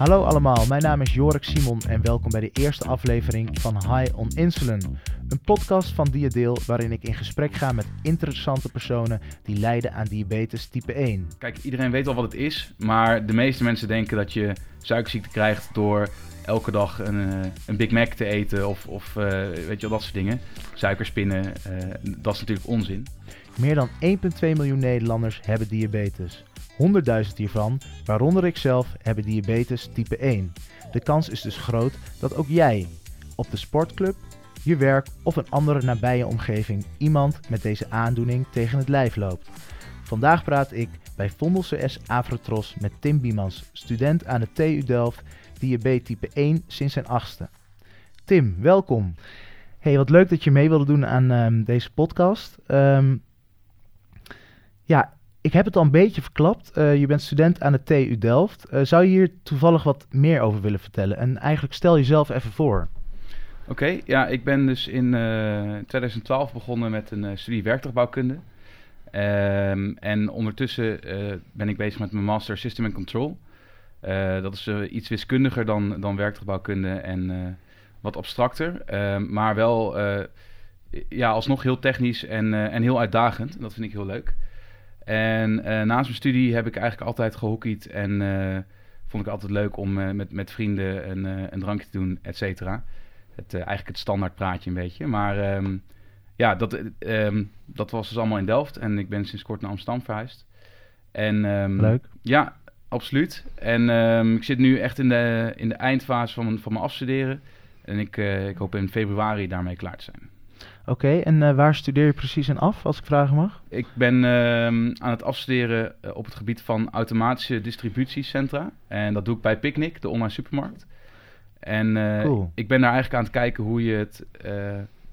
Hallo allemaal, mijn naam is Jorik Simon en welkom bij de eerste aflevering van High on Insulin. Een podcast van Diadeel waarin ik in gesprek ga met interessante personen die lijden aan diabetes type 1. Kijk, iedereen weet al wat het is, maar de meeste mensen denken dat je suikerziekte krijgt door elke dag een, eh, een Big Mac te eten of, of eh, weet je wel, dat soort dingen. Suikerspinnen, uh, dat is natuurlijk onzin. Meer dan 1,2 miljoen Nederlanders hebben diabetes. 100.000 hiervan, waaronder ikzelf, hebben diabetes type 1. De kans is dus groot dat ook jij op de sportclub, je werk of een andere nabije omgeving iemand met deze aandoening tegen het lijf loopt. Vandaag praat ik bij Vondelse S Afrotros met Tim Biemans, student aan de TU Delft, diabetes type 1 sinds zijn achtste. Tim, welkom. Hey, wat leuk dat je mee wilde doen aan um, deze podcast. Um, ja, ik heb het al een beetje verklapt. Uh, je bent student aan de TU Delft. Uh, zou je hier toevallig wat meer over willen vertellen? En eigenlijk stel jezelf even voor. Oké, ja, ik ben dus in uh, 2012 begonnen met een studie werktuigbouwkunde. Um, en ondertussen ben ik bezig met mijn master System and Control. dat is iets wiskundiger dan, dan werktuigbouwkunde en wat abstracter. Ehm, maar wel ja, alsnog heel technisch en, en heel uitdagend. Dat vind ik heel leuk. En uh, naast mijn studie heb ik eigenlijk altijd gehockeyd. En uh, vond ik altijd leuk om uh, met, met vrienden een, een drankje te doen, et cetera. Het, eigenlijk het standaard praatje een beetje. Maar um, ja, dat, um, dat was dus allemaal in Delft. En ik ben sinds kort naar Amsterdam verhuisd. En, um, leuk. Ja, absoluut. En ik zit nu echt in de, in de eindfase van mijn, van mijn afstuderen. En ik, ik hoop in februari daarmee klaar te zijn. Oké, okay, en uh, waar studeer je precies in af, als ik vragen mag? Ik ben uh, aan het afstuderen uh, op het gebied van automatische distributiecentra. En dat doe ik bij Picnic, de online supermarkt. En cool. ik ben daar eigenlijk aan het kijken hoe je het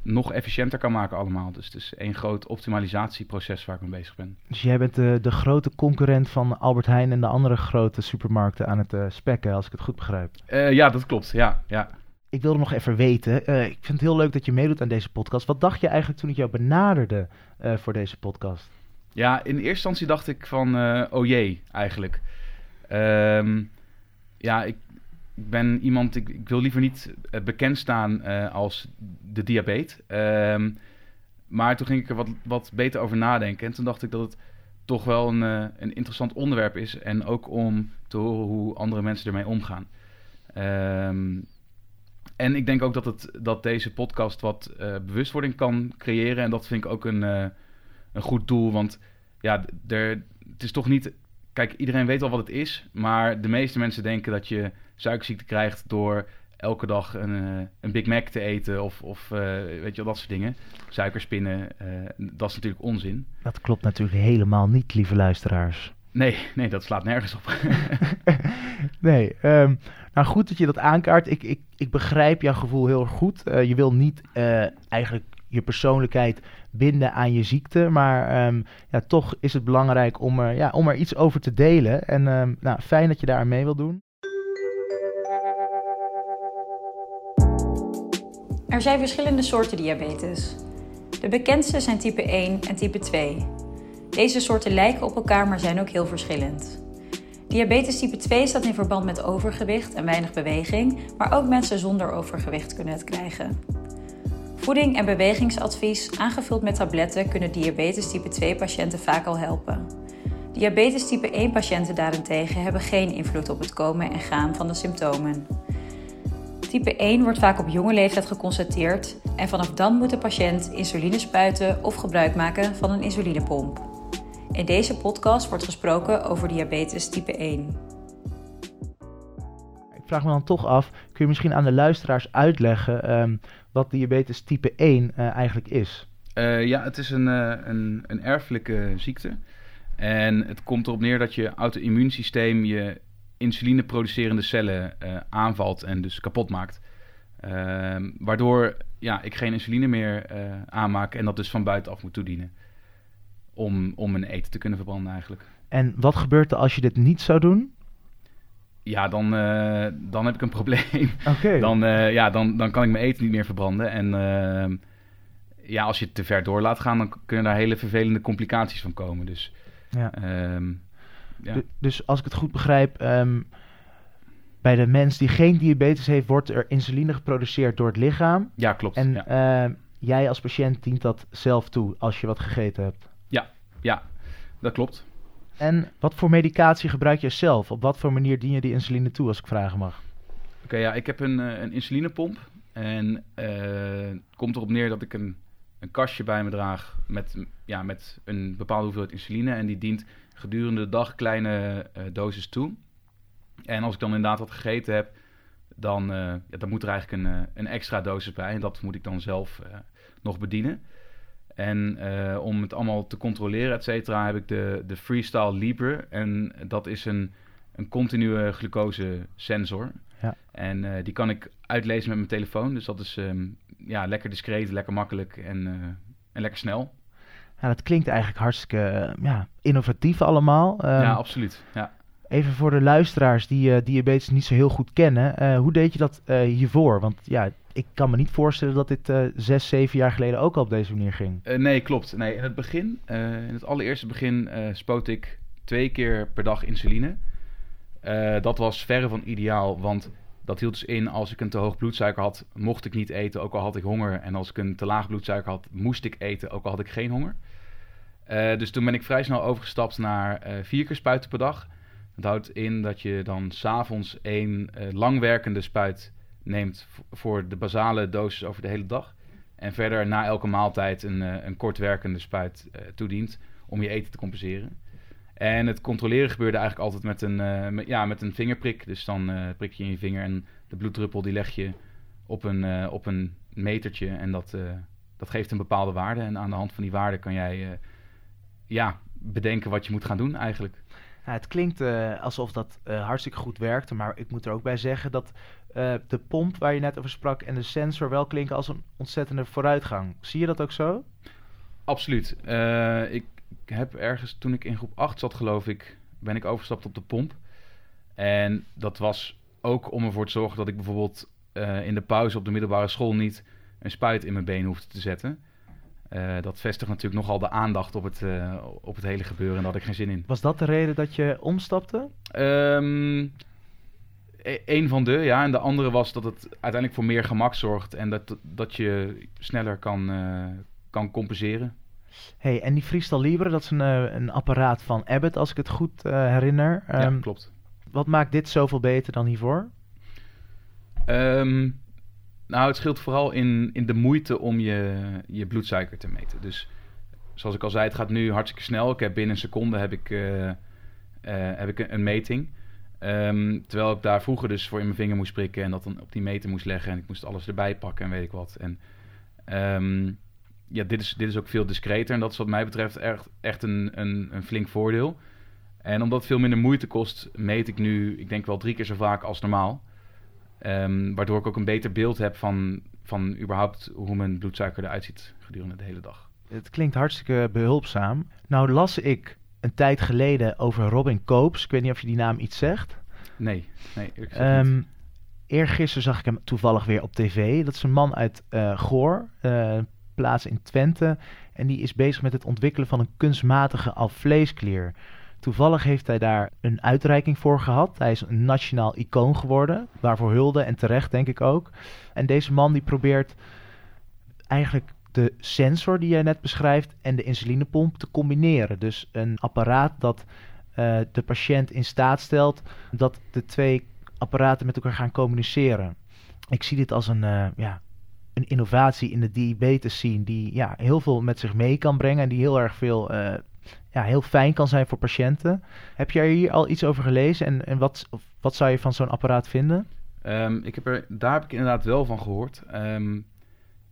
nog efficiënter kan maken allemaal. Dus het is één groot optimalisatieproces waar ik mee bezig ben. Dus jij bent de, de grote concurrent van Albert Heijn en de andere grote supermarkten aan het spekken, als ik het goed begrijp. ja, dat klopt. Ja, ja ik wilde nog even weten. Uh, ik vind het heel leuk dat je meedoet aan deze podcast. Wat dacht je eigenlijk toen ik jou benaderde uh, voor deze podcast? Ja, in eerste instantie dacht ik van, uh, oh jee, eigenlijk. Um, ja, ik, ben iemand, ik, wil liever niet bekend staan als de diabetes. Um, maar toen ging ik er wat, wat beter over nadenken. En toen dacht ik dat het toch wel een, een interessant onderwerp is. En ook om te horen hoe andere mensen ermee omgaan. Um, en ik denk ook dat, het, dat deze podcast wat uh, bewustwording kan creëren. En dat vind ik ook een, uh, een goed doel. Want ja, er, het is toch niet. Kijk, iedereen weet al wat het is. Maar de meeste mensen denken dat je suikerziekte krijgt door elke dag een, uh, een Big Mac te eten. Of, of weet je wel, dat soort dingen. Suikerspinnen, dat is natuurlijk onzin. Dat klopt natuurlijk helemaal niet, lieve luisteraars. Nee, nee, dat slaat nergens op. nee, um, nou goed dat je dat aankaart. Ik, ik, ik begrijp jouw gevoel heel erg goed. Uh, je wil niet uh, eigenlijk je persoonlijkheid binden aan je ziekte. Maar um, ja, toch is het belangrijk om er, ja, om er iets over te delen. En um, nou, fijn dat je daar aan mee wil doen. Er zijn verschillende soorten diabetes. De bekendste zijn type 1 en type 2. Deze soorten lijken op elkaar, maar zijn ook heel verschillend. Diabetes type 2 staat in verband met overgewicht en weinig beweging, maar ook mensen zonder overgewicht kunnen het krijgen. Voeding en bewegingsadvies, aangevuld met tabletten, kunnen diabetes type 2 patiënten vaak al helpen. Diabetes type 1 patiënten daarentegen hebben geen invloed op het komen en gaan van de symptomen. Type 1 wordt vaak op jonge leeftijd geconstateerd en vanaf dan moet de patiënt insuline spuiten of gebruik maken van een insulinepomp. In deze podcast wordt gesproken over diabetes type 1. Ik vraag me dan toch af, kun je misschien aan de luisteraars uitleggen um, wat diabetes type 1 uh, eigenlijk is? Uh, ja, het is een, uh, een, een erfelijke ziekte. En het komt erop neer dat je auto-immuunsysteem je insulineproducerende cellen aanvalt en dus kapot maakt. Ehm, waardoor ja, ik geen insuline meer aanmaak en dat dus van buitenaf moet toedienen om, om een eten te kunnen verbranden eigenlijk. En wat gebeurt er als je dit niet zou doen? Ja, dan, uh, dan heb ik een probleem. Okay. Dan, uh, ja, dan, dan kan ik mijn eten niet meer verbranden. En uh, ja, als je het te ver door laat gaan, dan kunnen daar hele vervelende complicaties van komen. Dus, ja. Um, ja. dus als ik het goed begrijp, um, bij de mens die geen diabetes heeft, wordt er insuline geproduceerd door het lichaam. Ja, klopt. En ja. eh, jij als patiënt dient dat zelf toe als je wat gegeten hebt. Ja, dat klopt. En wat voor medicatie gebruik je zelf? Op wat voor manier dien je die insuline toe, als ik vragen mag? Oké, ja, ik heb een, eh, een insulinepomp. En eh, het komt erop neer dat ik een, een kastje bij me draag met, ja, met een bepaalde hoeveelheid insuline. En die dient gedurende de dag kleine eh doses toe. En als ik dan inderdaad wat gegeten heb, dan, ja, dan moet er eigenlijk een, een extra dosis bij. En dat moet ik dan zelf nog bedienen. En eh, om het allemaal te controleren, et cetera, heb ik de, de Freestyle Libre. En dat is een, een continue glucose-sensor. Ja. En eh, die kan ik uitlezen met mijn telefoon. Dus dat is ehm, ja, lekker discreet, lekker makkelijk en, eh, en lekker snel. Ja, dat klinkt eigenlijk hartstikke ja, innovatief allemaal. Ehm, ja, absoluut. Ja. Even voor de luisteraars die eh, diabetes niet zo heel goed kennen. eh, hoe deed je dat eh, hiervoor? Want ja, ik kan me niet voorstellen dat dit zes, zeven jaar geleden ook al op deze manier ging. Nee, klopt. Nee, in het begin, in het allereerste begin, spoot ik twee keer per dag insuline. Dat was verre van ideaal, want dat hield dus in als ik een te hoog bloedsuiker had, mocht ik niet eten, ook al had ik honger. En als ik een te laag bloedsuiker had, moest ik eten, ook al had ik geen honger. Dus toen ben ik vrij snel overgestapt naar vier keer spuiten per dag. Dat houdt in dat je dan s'avonds één eh, langwerkende spuit neemt voor de basale dosis over de hele dag. En verder na elke maaltijd een, eh, een kortwerkende spuit eh, toedient om je eten te compenseren. En het controleren gebeurde eigenlijk altijd met een, ja, met een vingerprik. Dus dan prik je in je vinger en de bloeddruppel die leg je op een, op een metertje. En dat, dat geeft een bepaalde waarde. En aan de hand van die waarde kan jij ja, bedenken wat je moet gaan doen eigenlijk. Ja, het klinkt eh, alsof dat eh, hartstikke goed werkte, maar ik moet er ook bij zeggen dat eh, de pomp waar je net over sprak en de sensor wel klinken als een ontzettende vooruitgang. Zie je dat ook zo? Absoluut. Ik heb ergens, toen ik in groep 8 zat geloof ik, ben ik overgestapt op de pomp. En dat was ook om ervoor te zorgen dat ik bijvoorbeeld in de pauze op de middelbare school niet een spuit in mijn been hoefde te zetten. Eh, dat vestigt natuurlijk nogal de aandacht op het, eh, op het hele gebeuren en daar had ik geen zin in. Was dat de reden dat je omstapte? Ehm e- een van de, ja. En de andere was dat het uiteindelijk voor meer gemak zorgt en dat, dat je sneller kan, eh, kan compenseren. hey, en die Freestyle Libre, dat is een, een apparaat van Abbott, als ik het goed herinner. ja, Ehm, klopt. wat maakt dit zoveel beter dan hiervoor? Ehm, nou, het scheelt vooral in, in de moeite om je, je bloedsuiker te meten. Dus zoals ik al zei, het gaat nu hartstikke snel. Ik heb binnen een seconde heb ik, eh, eh, heb ik een, meting. Ehm, terwijl ik daar vroeger dus voor in mijn vinger moest prikken en dat dan op die meter moest leggen. En ik moest alles erbij pakken en weet ik wat. En ehm, ja, dit is, dit is ook veel discreter. En dat is wat mij betreft echt, echt een, een, een flink voordeel. En omdat het veel minder moeite kost, meet ik nu, ik denk wel drie keer zo vaak als normaal. Ehm, waardoor ik ook een beter beeld heb van, van überhaupt hoe mijn bloedsuiker eruit ziet gedurende de hele dag. Het klinkt hartstikke behulpzaam. Nou las ik een tijd geleden over Robin Koops. Ik weet niet of je die naam iets zegt. Nee, nee. Ehm eergisteren zag ik hem toevallig weer op tv. Dat is een man uit eh, Goor, eh, plaats in Twente. En die is bezig met het ontwikkelen van een kunstmatige alvleesklier. Toevallig heeft hij daar een uitreiking voor gehad. Hij is een nationaal icoon geworden. Waarvoor hulde en terecht denk ik ook. En deze man die probeert eigenlijk de sensor die jij net beschrijft en de insulinepomp te combineren. Dus een apparaat dat eh, de patiënt in staat stelt dat de twee apparaten met elkaar gaan communiceren. Ik zie dit als een, eh, ja, een innovatie in de diabetes scene die ja, heel veel met zich mee kan brengen en die heel erg veel eh, ja, heel fijn kan zijn voor patiënten. Heb jij hier al iets over gelezen en, en wat, wat zou je van zo'n apparaat vinden? Ehm, ik heb er, daar heb ik inderdaad wel van gehoord. Ehm,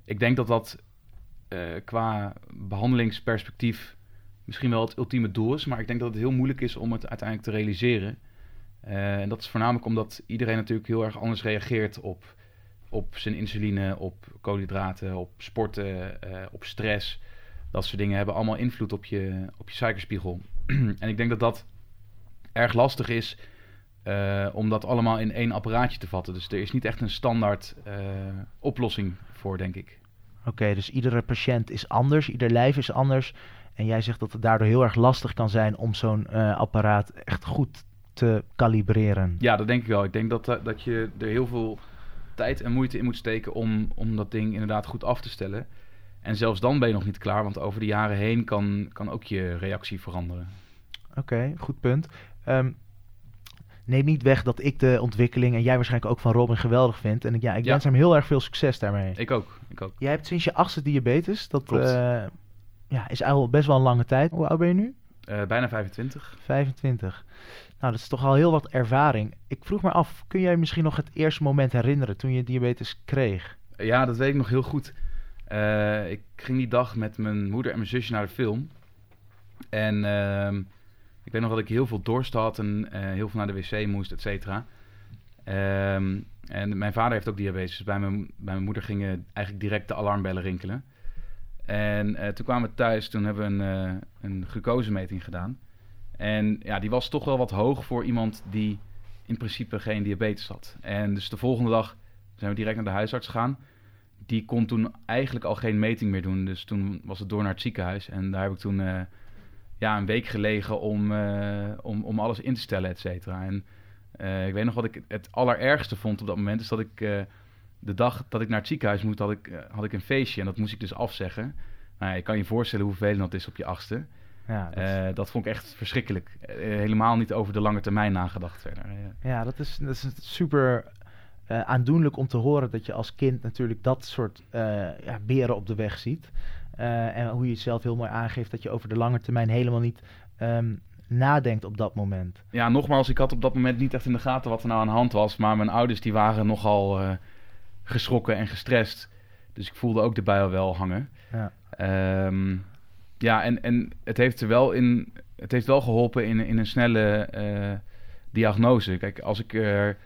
ik denk dat dat eh, qua behandelingsperspectief misschien wel het ultieme doel is. Maar ik denk dat het heel moeilijk is om het uiteindelijk te realiseren. Eh, en dat is voornamelijk omdat iedereen natuurlijk heel erg anders reageert op, op zijn insuline, op koolhydraten, op sporten, eh, op stress. Dat soort dingen hebben allemaal invloed op je, op je suikerspiegel. en ik denk dat dat erg lastig is eh, om dat allemaal in één apparaatje te vatten. Dus er is niet echt een standaard eh, oplossing voor, denk ik. Oké, dus iedere patiënt is anders, ieder lijf is anders. En jij zegt dat het daardoor heel erg lastig kan zijn om zo'n eh, apparaat echt goed te kalibreren. Ja, dat denk ik wel. Ik denk dat, dat je er heel veel tijd en moeite in moet steken om, om dat ding inderdaad goed af te stellen. En zelfs dan ben je nog niet klaar, want over de jaren heen kan, kan ook je reactie veranderen. Oké, goed punt. Ehm, neem niet weg dat ik de ontwikkeling en jij waarschijnlijk ook van Robin geweldig vindt. En ik, ja, ik Ja. wens hem heel erg veel succes daarmee. Ik ook, ik ook. Jij hebt sinds je achtste diabetes. Dat eh, ja, is al best wel een lange tijd. Hoe oud ben je nu? Eh, bijna 25. 25. Nou, dat is toch al heel wat ervaring. Ik vroeg me af, kun jij misschien nog het eerste moment herinneren toen je diabetes kreeg? Ja, dat weet ik nog heel goed. Eh, ik ging die dag met mijn moeder en mijn zusje naar de film. En ehm, ik weet nog dat ik heel veel dorst had en eh, heel veel naar de wc moest, et cetera. Ehm, en mijn vader heeft ook diabetes. Dus bij mijn, bij mijn moeder gingen eigenlijk direct de alarmbellen rinkelen. En eh, toen kwamen we thuis, toen hebben we een, een glucosemeting gedaan. En ja, die was toch wel wat hoog voor iemand die in principe geen diabetes had. En dus de volgende dag zijn we direct naar de huisarts gegaan. Die kon toen eigenlijk al geen meting meer doen. Dus toen was het door naar het ziekenhuis. En daar heb ik toen eh, ja, een week gelegen om, eh, om, om alles in te stellen, et cetera. En eh, ik weet nog wat ik het allerergste vond op dat moment. Is dat ik de dag dat ik naar het ziekenhuis moet, had ik, had ik een feestje. En dat moest ik dus afzeggen. Nou, ja, je kan je voorstellen hoe vervelend dat is op je achtste. Ja, dat, dat vond ik echt verschrikkelijk. Helemaal niet over de lange termijn nagedacht verder. Eh, ja, dat is, dat is super eh, aandoenlijk om te horen dat je als kind natuurlijk dat soort eh, ja, beren op de weg ziet. Eh, en hoe je het zelf heel mooi aangeeft dat je over de lange termijn helemaal niet ehm, nadenkt op dat moment. Ja, nogmaals, ik had op dat moment niet echt in de gaten wat er nou aan de hand was. Maar mijn ouders die waren nogal geschrokken en gestrest. Dus ik voelde ook de bui wel hangen. Ja. Ehm, ja, en, en het heeft er wel in. Het heeft wel geholpen in, in een snelle diagnose. Kijk, als ik er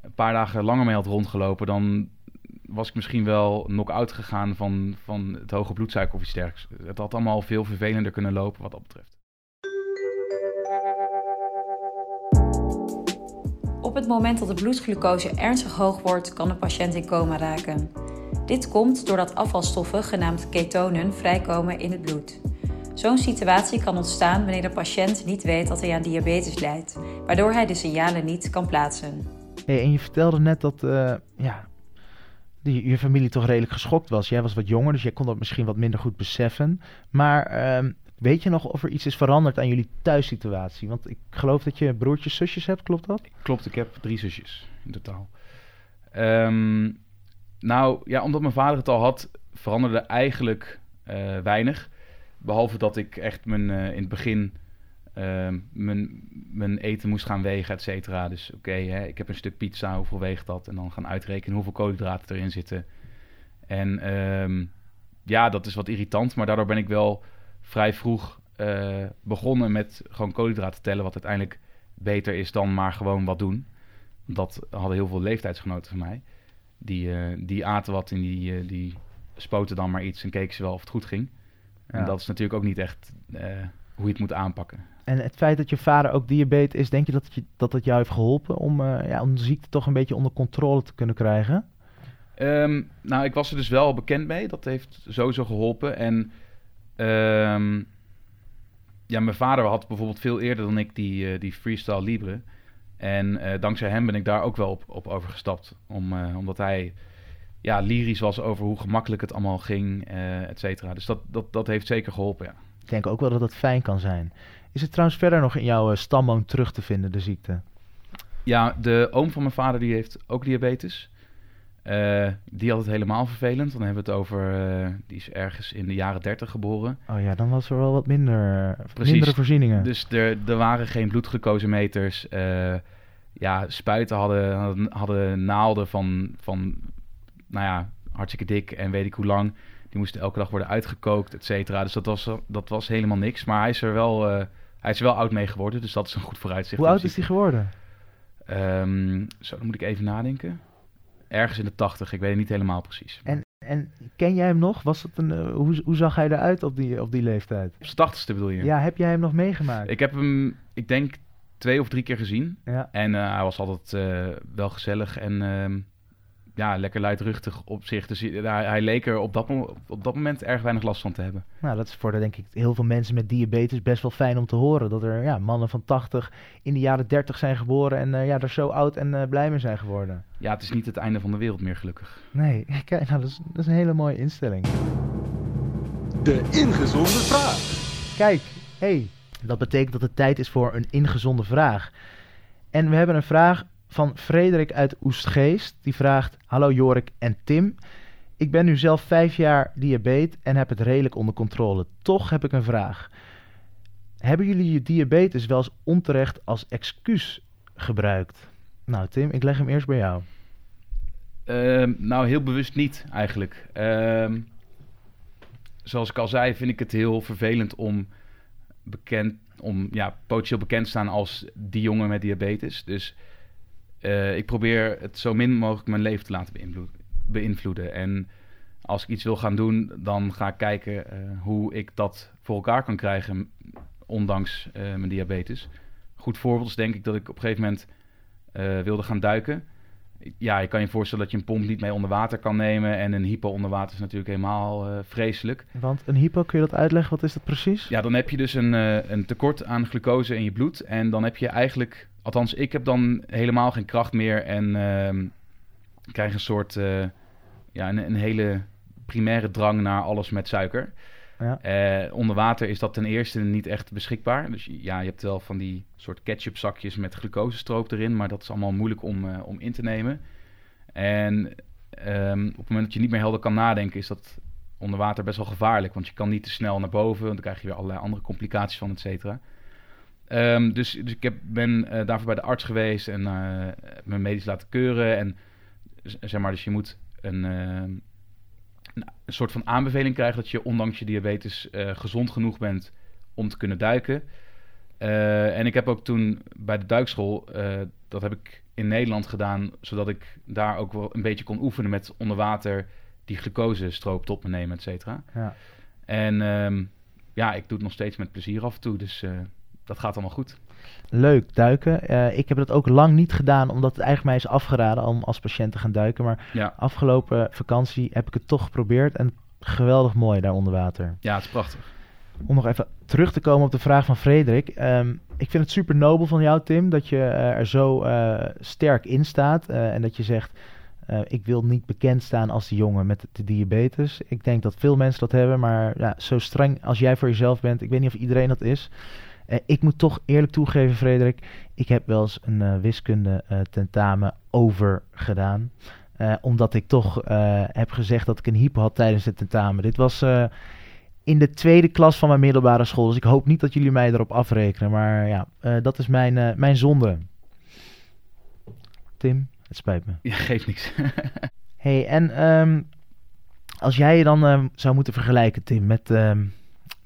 een paar dagen langer mee had rondgelopen, dan was ik misschien wel knock-out gegaan van, van het hoge bloedsuiker of iets dergelijks. Het had allemaal veel vervelender kunnen lopen wat dat betreft. Op het moment dat de bloedglucose ernstig hoog wordt, kan de patiënt in coma raken. Dit komt doordat afvalstoffen, genaamd ketonen, vrijkomen in het bloed. Zo'n situatie kan ontstaan wanneer de patiënt niet weet dat hij aan diabetes lijdt, waardoor hij de signalen niet kan plaatsen. En je vertelde net dat eh, ja, je familie toch redelijk geschokt was. Jij was wat jonger, dus jij kon dat misschien wat minder goed beseffen. Maar ehm, weet je nog of er iets is veranderd aan jullie thuissituatie? Want ik geloof dat je broertjes, zusjes hebt, klopt dat? Klopt, ik heb drie zusjes in totaal. Ehm, nou, ja, omdat mijn vader het al had, veranderde eigenlijk eh, weinig. Behalve dat ik echt mijn, eh, in het begin mijn, mijn eten moest gaan wegen, et cetera. Dus oké, ik heb een stuk pizza, hoeveel weegt dat? En dan gaan uitrekenen hoeveel koolhydraten erin zitten. En ehm, ja, dat is wat irritant, maar daardoor ben ik wel vrij vroeg eh, begonnen met gewoon koolhydraten tellen, wat uiteindelijk beter is dan maar gewoon wat doen. Dat hadden heel veel leeftijdsgenoten van mij. Die, eh, die aten wat en die, eh, die spoten dan maar iets en keken ze wel of het goed ging. En Ja. dat is natuurlijk ook niet echt hoe je het moet aanpakken. En het feit dat je vader ook diabetes is, denk je dat het, je, dat het jou heeft geholpen om, eh, ja, om de ziekte toch een beetje onder controle te kunnen krijgen? Ehm, nou, ik was er dus wel bekend mee. Dat heeft sowieso geholpen. En ehm, ja, mijn vader had bijvoorbeeld veel eerder dan ik die, eh, die freestyle libre. En eh, dankzij hem ben ik daar ook wel op, op overgestapt. Om, omdat hij ja, lyrisch was over hoe gemakkelijk het allemaal ging, et cetera. Dus dat, dat, dat heeft zeker geholpen, ja. Denk ook wel dat het fijn kan zijn. Is het trouwens verder nog in jouw eh, stamboom terug te vinden, de ziekte? Ja, de oom van mijn vader die heeft ook diabetes. Eh, die had het helemaal vervelend. Dan hebben we het over, eh, die is ergens in de jaren 30 geboren. Oh ja, dan was er wel wat minder, Precies. mindere voorzieningen. Dus er, er waren geen bloedglucosemeters. eh ja, spuiten hadden, hadden, hadden naalden van, van, nou ja, hartstikke dik en weet ik hoe lang. Die moesten elke dag worden uitgekookt, et cetera. Dus dat was, dat was helemaal niks. Maar hij is er wel, eh, hij is wel oud mee geworden. Dus dat is een goed vooruitzicht. Hoe oud is hij geworden? Ehm, zo, dan moet ik even nadenken. Ergens in de tachtig, ik weet het niet helemaal precies. En, en ken jij hem nog? Was het een, eh, hoe, hoe zag hij eruit op die, op die leeftijd? Op zijn tachtigste bedoel je? Ja, heb jij hem nog meegemaakt? Ik heb hem, ik denk, twee of drie keer gezien. Ja. En eh, hij was altijd eh, wel gezellig en ehm, ja, lekker luidruchtig op zich. Dus hij, hij leek er op dat, op dat moment erg weinig last van te hebben. Nou, dat is voor de, denk ik heel veel mensen met diabetes best wel fijn om te horen. Dat er ja, mannen van 80 in de jaren 30 zijn geboren en eh, ja, er zo oud en eh, blij mee zijn geworden. Ja, het is niet het einde van de wereld meer, gelukkig. Nee, kijk, nou, dat, is, dat is een hele mooie instelling. De ingezonde vraag. Kijk, hey, dat betekent dat het tijd is voor een ingezonde vraag. En we hebben een vraag van Frederik uit Oestgeest. Die vraagt: Hallo Jorik en Tim. Ik ben nu zelf vijf jaar diabetes en heb het redelijk onder controle. Toch heb ik een vraag. Hebben jullie je diabetes wel eens onterecht als excuus gebruikt? Nou, Tim, ik leg hem eerst bij jou. Ehm, nou, heel bewust niet eigenlijk. Ehm, zoals ik al zei, vind ik het heel vervelend om bekend, om ja, potentieel bekend te staan als die jongen met diabetes. Dus eh, ik probeer het zo min mogelijk mijn leven te laten beïnvloeden. En als ik iets wil gaan doen, dan ga ik kijken eh, hoe ik dat voor elkaar kan krijgen, ondanks eh, mijn diabetes. Goed voorbeeld is denk ik dat ik op een gegeven moment wilde gaan duiken. Ja, je kan je voorstellen dat je een pomp niet mee onder water kan nemen. En een hypo onder water is natuurlijk helemaal vreselijk. Want een hypo, kun je dat uitleggen? Wat is dat precies? Ja, dan heb je dus een, een tekort aan glucose in je bloed. En dan heb je eigenlijk, althans ik heb dan helemaal geen kracht meer. En ehm, krijg een soort, eh, ja, een, een hele primaire drang naar alles met suiker. Ja. Eh, onder water is dat ten eerste niet echt beschikbaar. Dus ja, je hebt wel van die soort ketchup zakjes met glucosestroop erin. Maar dat is allemaal moeilijk om, eh, om in te nemen. En ehm, op het moment dat je niet meer helder kan nadenken, is dat onder water best wel gevaarlijk. Want je kan niet te snel naar boven, want dan krijg je weer allerlei andere complicaties van, et cetera. Ehm, dus, dus ik heb, ben eh, daarvoor bij de arts geweest en eh, mijn medisch laten keuren. En zeg maar, dus je moet een, ehm, een, een soort van aanbeveling krijgen dat je ondanks je diabetes eh, gezond genoeg bent om te kunnen duiken. En ik heb ook toen bij de duikschool, dat heb ik in Nederland gedaan, zodat ik daar ook wel een beetje kon oefenen met onder water die glucosestroop tot me nemen, et cetera. Ja. En ehm, ja, ik doe het nog steeds met plezier af en toe, dus dat gaat allemaal goed. Leuk, duiken. Eh, ik heb dat ook lang niet gedaan, omdat het eigenlijk mij is afgeraden om als patiënt te gaan duiken. Maar Ja, afgelopen vakantie heb ik het toch geprobeerd en geweldig mooi daar onder water. ja het is prachtig. Om nog even terug te komen op de vraag van Frederik. Ehm, ik vind het super nobel van jou, Tim, dat je eh, er zo eh, sterk in staat. en dat je zegt, ik wil niet bekend staan als die jongen met de diabetes. Ik denk dat veel mensen dat hebben, maar ja, zo streng als jij voor jezelf bent, ik weet niet of iedereen dat is. Eh, ik moet toch eerlijk toegeven, Frederik, ik heb wel eens een eh, wiskunde eh, tentamen over gedaan. Omdat ik toch heb gezegd dat ik een hypo had tijdens het tentamen. Dit was in de tweede klas van mijn middelbare school. Dus ik hoop niet dat jullie mij erop afrekenen. Maar ja, dat is mijn, mijn zonde. Tim, het spijt me. Ja, geeft niks. hey, en ehm, als jij je dan ehm, zou moeten vergelijken, Tim, met ehm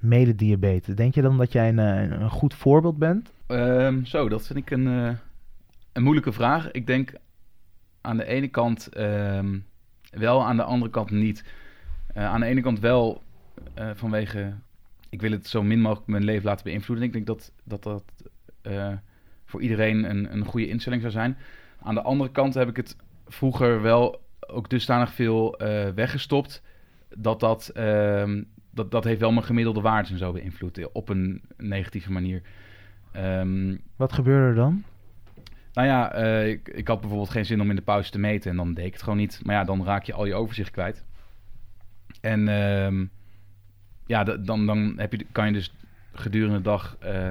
medediabetes, denk je dan dat jij een, eh, een goed voorbeeld bent? Ehm, zo, dat vind ik een, eh, een moeilijke vraag. Ik denk aan de ene kant ehm, wel, aan de andere kant niet. Eh, aan de ene kant wel vanwege, ik wil het zo min mogelijk mijn leven laten beïnvloeden. Ik denk dat dat, dat voor iedereen een, een goede instelling zou zijn. Aan de andere kant heb ik het vroeger wel ook dusdanig veel weggestopt. Dat dat, ehm, dat dat heeft wel mijn gemiddelde waarden en zo beïnvloed. Op een negatieve manier. Ehm, Wat gebeurde er dan? nou ja, eh, ik, ik had bijvoorbeeld geen zin om in de pauze te meten en dan deed ik het gewoon niet. Maar ja, dan raak je al je overzicht kwijt. En ehm, ja, dan, dan heb je, kan je dus gedurende de dag eh,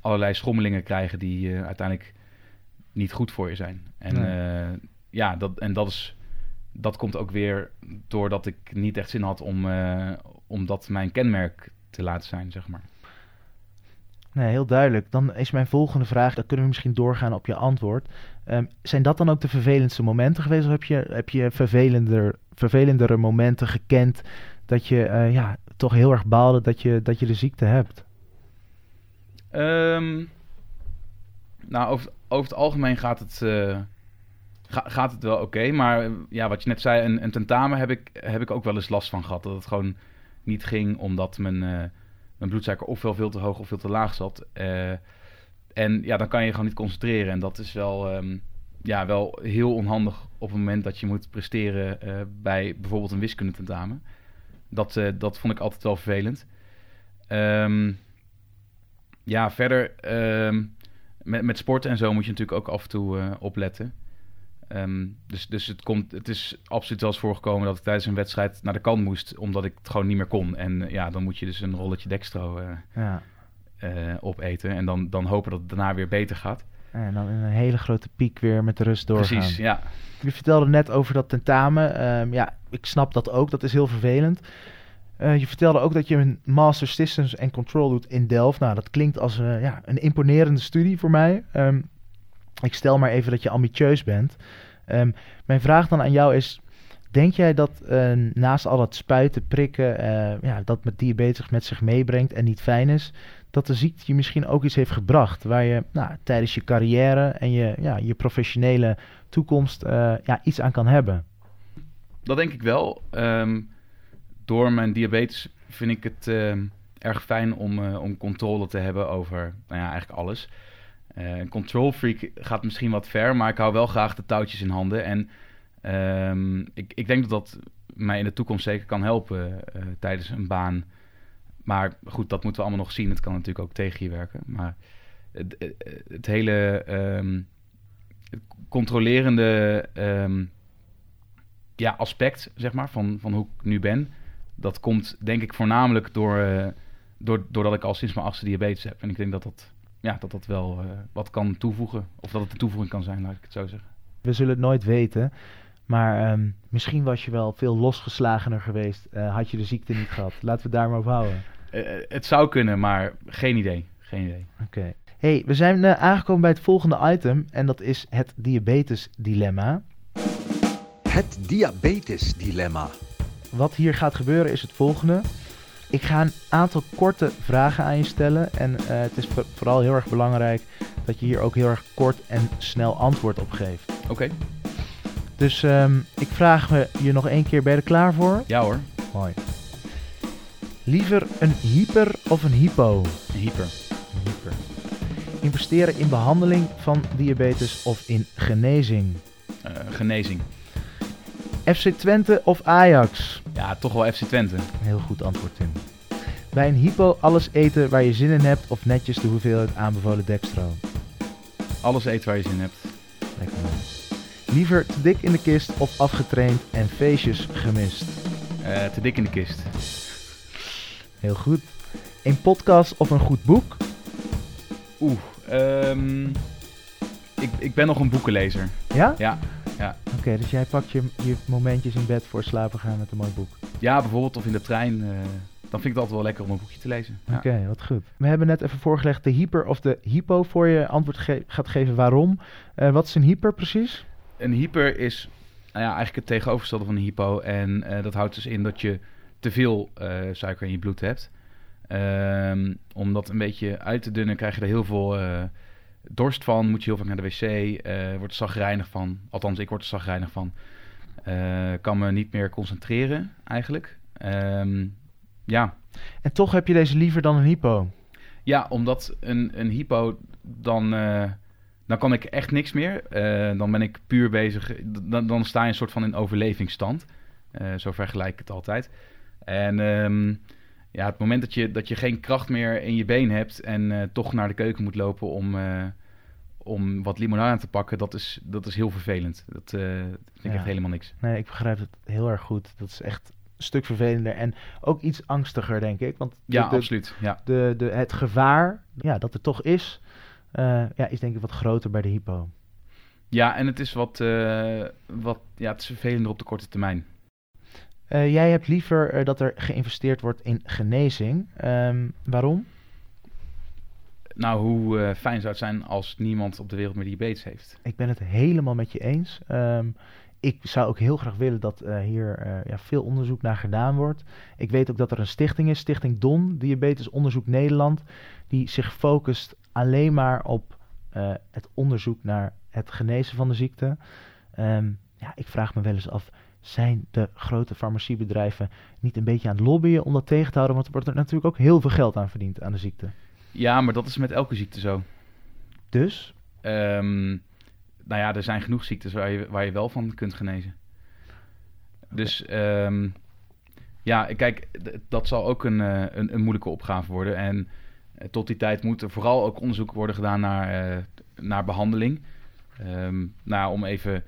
allerlei schommelingen krijgen die eh, uiteindelijk niet goed voor je zijn. En Nee. eh, ja, dat, en dat, is, dat komt ook weer doordat ik niet echt zin had om, eh, om dat mijn kenmerk te laten zijn, zeg maar. Nee, heel duidelijk. Dan is mijn volgende vraag, dan kunnen we misschien doorgaan op je antwoord. Ehm, zijn dat dan ook de vervelendste momenten geweest? Of heb je, heb je vervelender, vervelendere momenten gekend dat je eh, ja, toch heel erg baalde dat je, dat je de ziekte hebt? Ehm, nou, over, over het algemeen gaat het, eh, ga- gaat het wel oké. maar ja, wat je net zei, een, een tentamen heb ik, heb ik ook wel eens last van gehad. Dat het gewoon niet ging omdat mijn, eh, mijn bloedsuiker ofwel veel te hoog of veel te laag zat. Eh, en ja, dan kan je gewoon niet concentreren. En dat is wel, ehm, ja, wel heel onhandig op het moment dat je moet presteren eh, bij bijvoorbeeld een wiskundetentamen. Dat, dat vond ik altijd wel vervelend. Ehm, ja, verder ehm, met, met sporten en zo moet je natuurlijk ook af en toe opletten. Ehm, dus dus het, komt, het is absoluut wel eens voorgekomen dat ik tijdens een wedstrijd naar de kant moest, omdat ik het gewoon niet meer kon. En ja, dan moet je dus een rolletje dextro eh, Ja. eh, opeten en dan, dan hopen dat het daarna weer beter gaat. En dan in een hele grote piek weer met de rust doorgaan. Precies, ja. Je vertelde net over dat tentamen. Ehm, ja, ik snap dat ook. Dat is heel vervelend. Eh, je vertelde ook dat je een Master Systems and Control doet in Delft. Nou, dat klinkt als eh, ja, een imponerende studie voor mij. Ehm, ik stel maar even dat je ambitieus bent. Ehm, mijn vraag dan aan jou is... Denk jij dat eh, naast al dat spuiten, prikken... eh, ja, dat met diabetes met zich meebrengt en niet fijn is... dat de ziekte je misschien ook iets heeft gebracht... waar je nou, tijdens je carrière en je, ja, je professionele toekomst eh, ja, iets aan kan hebben? Dat denk ik wel. Ehm, door mijn diabetes vind ik het ehm, erg fijn om, om controle te hebben over nou ja, eigenlijk alles. Eh, Een control freak gaat misschien wat ver, maar ik hou wel graag de touwtjes in handen. En ehm, ik, ik denk dat dat mij in de toekomst zeker kan helpen eh, tijdens een baan. Maar goed, dat moeten we allemaal nog zien. Het kan natuurlijk ook tegen je werken. Maar het, het, het hele het controlerende ehm, ja, aspect, zeg maar, van, van hoe ik nu ben. Dat komt denk ik voornamelijk door, eh, door, doordat ik al sinds mijn achtste diabetes heb. En ik denk dat dat, ja, dat, dat wel eh, wat kan toevoegen. Of dat het een toevoeging kan zijn, laat ik het zo zeggen. We zullen het nooit weten. Maar ehm, misschien was je wel veel losgeslagener geweest. eh, had je de ziekte niet gehad. Laten we het daar maar op houden. Eh, het zou kunnen, maar geen idee. Geen idee. Oké. Hey, we zijn eh, aangekomen bij het volgende item. En dat is het diabetes-dilemma. Het diabetesdilemma. Wat hier gaat gebeuren is het volgende. Ik ga een aantal korte vragen aan je stellen. En eh, het is voor- vooral heel erg belangrijk dat je hier ook heel erg kort en snel antwoord op geeft. Oké, Dus ehm, ik vraag me je nog één keer, ben je er klaar voor? ja hoor. Mooi. Liever een hyper of een hypo? Een hyper. Een hyper. Investeren in behandeling van diabetes of in genezing? Eh, genezing. FC Twente of Ajax? Ja, toch wel FC Twente. Heel goed antwoord, Tim. Bij een hypo alles eten waar je zin in hebt of netjes de hoeveelheid aanbevolen dextro? Alles eten waar je zin in hebt. Lekker man. Liever te dik in de kist of afgetraind en feestjes gemist? Eh, te dik in de kist. Heel goed. Een podcast of een goed boek? Oeh, ehm, ik, ik ben nog een boekenlezer. Ja? Ja, Oké, dus jij pakt je, je momentjes in bed voor slapen gaan met een mooi boek. ja bijvoorbeeld of in de trein. eh, dan vind ik het altijd wel lekker om een boekje te lezen. Ja. Oké, wat goed. We hebben net even voorgelegd de hyper of de hypo voor je antwoord ge- gaat geven waarom. Eh, wat is een hyper precies? Een hyper is nou ja, eigenlijk het tegenovergestelde van een hypo. En eh, dat houdt dus in dat je te veel suiker in je bloed hebt. Ehm, om dat een beetje uit te dunnen krijg je er heel veel dorst van. Moet je heel vaak naar de wc. eh wordt zagrijnig van. Althans, ik word er zagrijnig van. Eh, kan me niet meer concentreren eigenlijk. Ehm, ja. En toch heb je deze liever dan een hypo. ja, omdat een, een hypo dan... eh, dan kan ik echt niks meer. Dan ben ik puur bezig. Dan, dan sta je een soort van in overlevingsstand. Zo vergelijk ik het altijd. En ehm, ja, het moment dat je, dat je geen kracht meer in je been hebt en eh, toch naar de keuken moet lopen om, eh, om wat limonade te pakken, dat is, dat is heel vervelend. Dat eh, vind ik Ja. echt helemaal niks. Nee, ik begrijp het heel erg goed. Dat is echt een stuk vervelender en ook iets angstiger, denk ik. Want de, Ja, de, absoluut. Ja. de, de, het gevaar ja, dat er toch is, ja, is denk ik wat groter bij de hypo. ja, en het is wat, wat ja, het is vervelender op de korte termijn. Eh, jij hebt liever eh, dat er geïnvesteerd wordt in genezing. Ehm, waarom? Nou, hoe eh, fijn zou het zijn als niemand op de wereld meer diabetes heeft? Ik ben het helemaal met je eens. Ehm, ik zou ook heel graag willen dat hier ja, veel onderzoek naar gedaan wordt. Ik weet ook dat er een stichting is, Stichting DON, Diabetes Onderzoek Nederland, die zich focust alleen maar op het onderzoek naar het genezen van de ziekte. Ehm, ja, ik vraag me wel eens af, zijn de grote farmaciebedrijven niet een beetje aan het lobbyen om dat tegen te houden? Want er wordt er natuurlijk ook heel veel geld aan verdiend aan de ziekte. Ja, maar dat is met elke ziekte zo. Dus, Ehm, nou ja, er zijn genoeg ziektes waar je, waar je wel van kunt genezen. Dus ehm, ja, kijk, dat zal ook een, eh, een, een moeilijke opgave worden. En eh, tot die tijd moet er vooral ook onderzoek worden gedaan naar, eh, naar behandeling. Ehm, nou, om even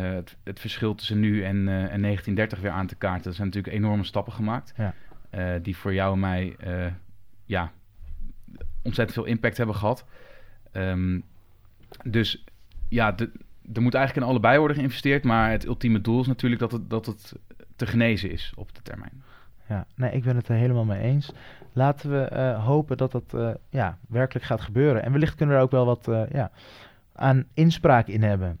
het, het verschil tussen nu en, eh, en 1930 weer aan te kaarten. Er zijn natuurlijk enorme stappen gemaakt. Ja. eh, die voor jou en mij eh, ja, ontzettend veel impact hebben gehad. Ehm, dus ja, de, er moet eigenlijk in allebei worden geïnvesteerd. Maar het ultieme doel is natuurlijk dat het, dat het te genezen is op de termijn. Ja, nee, ik ben het er helemaal mee eens. Laten we eh, hopen dat dat eh, ja, werkelijk gaat gebeuren. En wellicht kunnen we er ook wel wat eh, ja, aan inspraak in hebben.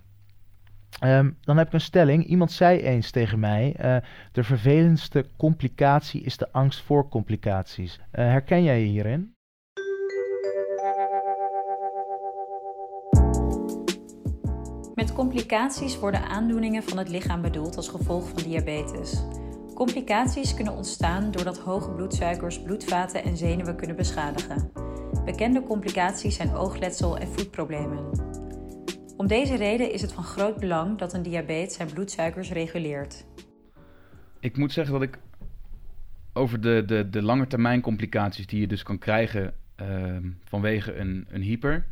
Ehm, dan heb ik een stelling. Iemand zei eens tegen mij: eh, De vervelendste complicatie is de angst voor complicaties. Eh, herken jij je hierin? Met complicaties worden aandoeningen van het lichaam bedoeld als gevolg van diabetes. Complicaties kunnen ontstaan doordat hoge bloedsuikers bloedvaten en zenuwen kunnen beschadigen. Bekende complicaties zijn oogletsel en voetproblemen. Om deze reden is het van groot belang dat een diabetes zijn bloedsuikers reguleert. Ik moet zeggen dat ik over de, de, de lange termijn complicaties die je dus kan krijgen ehm, vanwege een, een hyper,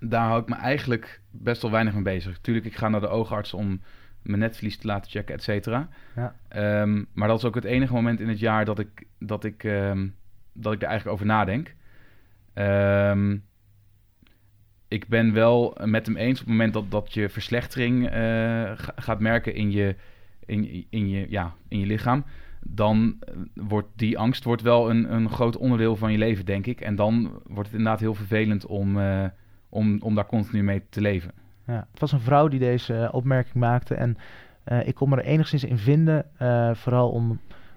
daar hou ik me eigenlijk best wel weinig mee bezig. Tuurlijk, ik ga naar de oogarts om mijn netvlies te laten checken, et cetera. Ja. Ehm, maar dat is ook het enige moment in het jaar dat ik, dat ik, ehm, dat ik er eigenlijk over nadenk. Ehm, ik ben wel met hem eens op het moment dat, dat je verslechtering eh, ga- gaat merken in je, in, in, je, ja, in je lichaam. Dan eh, wordt die angst wordt wel een, een groot onderdeel van je leven, denk ik. En dan wordt het inderdaad heel vervelend om, eh, om, om daar continu mee te leven. Ja, het was een vrouw die deze opmerking maakte en ik kon me er enigszins in vinden. vooral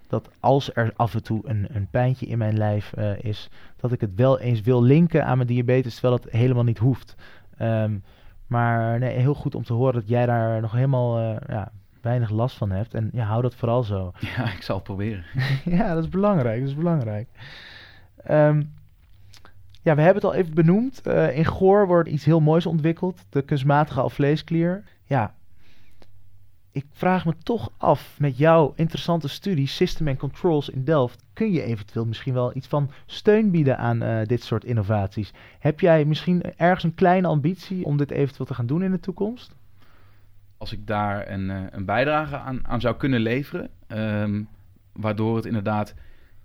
omdat als er af en toe een, een pijntje in mijn lijf eh, is, dat ik het wel eens wil linken aan mijn diabetes, terwijl het helemaal niet hoeft. Ehm, maar nee, heel goed om te horen dat jij daar nog helemaal eh, ja, weinig last van hebt. En ja, hou dat vooral zo. Ja, ik zal het proberen. ja, dat is belangrijk. Dat is belangrijk. Ehm, ja, we hebben het al even benoemd. Eh, in Goor wordt iets heel moois ontwikkeld. De kunstmatige alvleesklier. Ja, ik vraag me toch af met jouw interessante studie System and Controls in Delft. Kun je eventueel misschien wel iets van steun bieden aan eh, dit soort innovaties? Heb jij misschien ergens een kleine ambitie om dit eventueel te gaan doen in de toekomst? als ik daar een, eh, een bijdrage aan, aan zou kunnen leveren, ehm, waardoor het inderdaad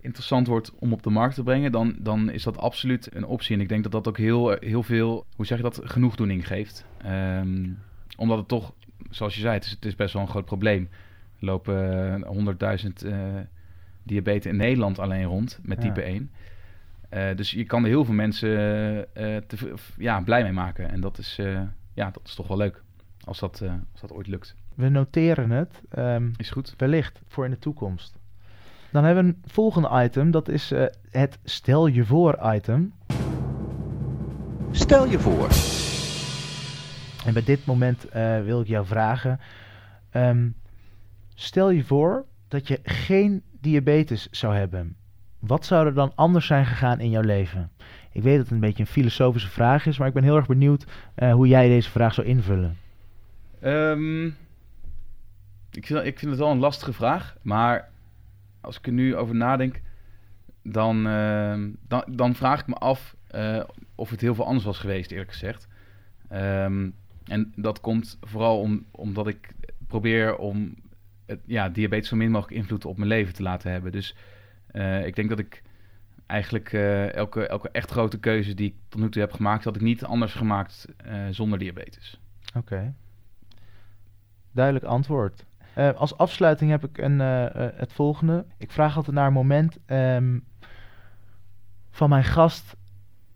interessant wordt om op de markt te brengen, dan, dan is dat absoluut een optie. En ik denk dat dat ook heel, heel veel, hoe zeg je dat, genoegdoening geeft. Ehm, omdat het toch, zoals je zei, het is, het is best wel een groot probleem. Er lopen eh, 100.000 eh diabetes in Nederland alleen rond met Ja. type 1. Eh, dus je kan er heel veel mensen eh, te, ja, blij mee maken. En dat is, eh, ja, dat is toch wel leuk. Als dat, eh, als dat ooit lukt. We noteren het. ehm, Is goed. wellicht voor in de toekomst. Dan hebben we een volgende item. Dat is eh, het stel je voor item. Stel je voor. En bij dit moment eh, wil ik jou vragen. ehm, stel je voor dat je geen diabetes zou hebben. Wat zou er dan anders zijn gegaan in jouw leven? Ik weet dat het een beetje een filosofische vraag is, maar ik ben heel erg benieuwd eh, hoe jij deze vraag zou invullen. Ehm, ik, vind, het wel een lastige vraag. Maar als ik er nu over nadenk, dan, ehm, dan, vraag ik me af eh, of het heel veel anders was geweest, eerlijk gezegd. Ehm, en dat komt vooral om, omdat ik probeer om het, ja, diabetes zo min mogelijk invloed op mijn leven te laten hebben. Dus eh, ik denk dat ik eigenlijk eh, elke, elke echt grote keuze die ik tot nu toe heb gemaakt, had ik niet anders gemaakt eh, zonder diabetes. Oké. Duidelijk antwoord. Als afsluiting heb ik een, het volgende. Ik vraag altijd naar een moment ehm, van mijn gast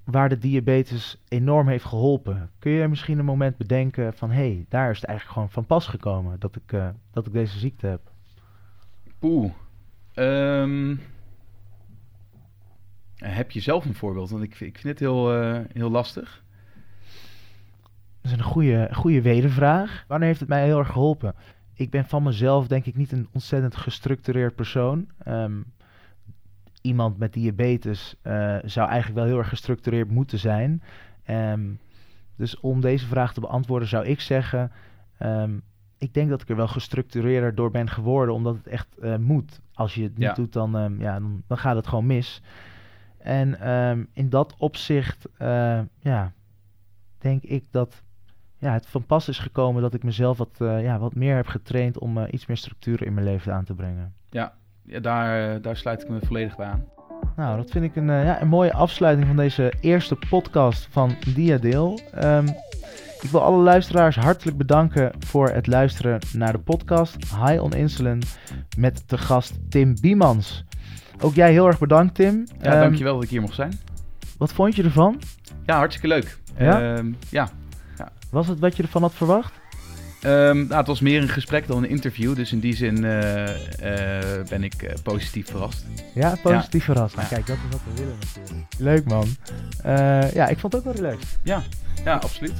waar de diabetes enorm heeft geholpen. Kun je misschien een moment bedenken van... hé, hey, daar is het eigenlijk gewoon van pas gekomen dat ik, eh, dat ik deze ziekte heb. Poeh. Ehm, heb je zelf een voorbeeld? Want ik, vind- ik vind het heel, eh, heel lastig. Dat is een goede, goede wedervraag. Wanneer heeft het mij heel erg geholpen? Ik ben van mezelf denk ik niet een ontzettend gestructureerd persoon. Ehm, iemand met diabetes eh, zou eigenlijk wel heel erg gestructureerd moeten zijn. Ehm, dus om deze vraag te beantwoorden zou ik zeggen... ehm, ik denk dat ik er wel gestructureerder door ben geworden, omdat het echt eh, moet. Als je het niet Ja. doet, dan, ehm, ja, dan, dan gaat het gewoon mis. En in dat opzicht, eh, ja, denk ik dat ja, het van pas is gekomen dat ik mezelf wat, ja, wat meer heb getraind om iets meer structuur in mijn leven aan te brengen. Ja, daar, daar sluit ik me volledig bij aan. Nou, dat vind ik een, eh, ja, een mooie afsluiting van deze eerste podcast van Diadeel. Ehm ik wil alle luisteraars hartelijk bedanken voor het luisteren naar de podcast High on Insulin met de gast Tim Biemans. Ook jij heel erg bedankt, Tim. Ja, Ehm, dankjewel dat ik hier mocht zijn. Wat vond je ervan? Ja, hartstikke leuk. Ja? Ehm, ja. Was het wat je ervan had verwacht? Ehm, nou, het was meer een gesprek dan een interview. Dus in die zin eh, eh, ben ik eh, positief verrast. Ja, positief verrast. Nou, Ja. kijk, dat is wat we willen natuurlijk. Leuk man. Ja, ik vond het ook wel relaxed. Ja, absoluut.